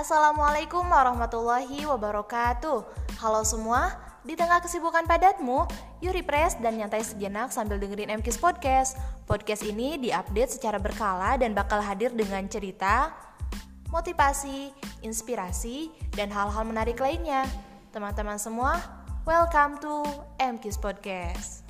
Assalamualaikum warahmatullahi wabarakatuh. Halo semua, di tengah kesibukan padatmu, yuk refresh dan nyantai sejenak sambil dengerin MKIS Podcast. Podcast ini diupdate secara berkala dan bakal hadir dengan cerita, motivasi, inspirasi, dan hal-hal menarik lainnya. Teman-teman semua, welcome to MKIS Podcast.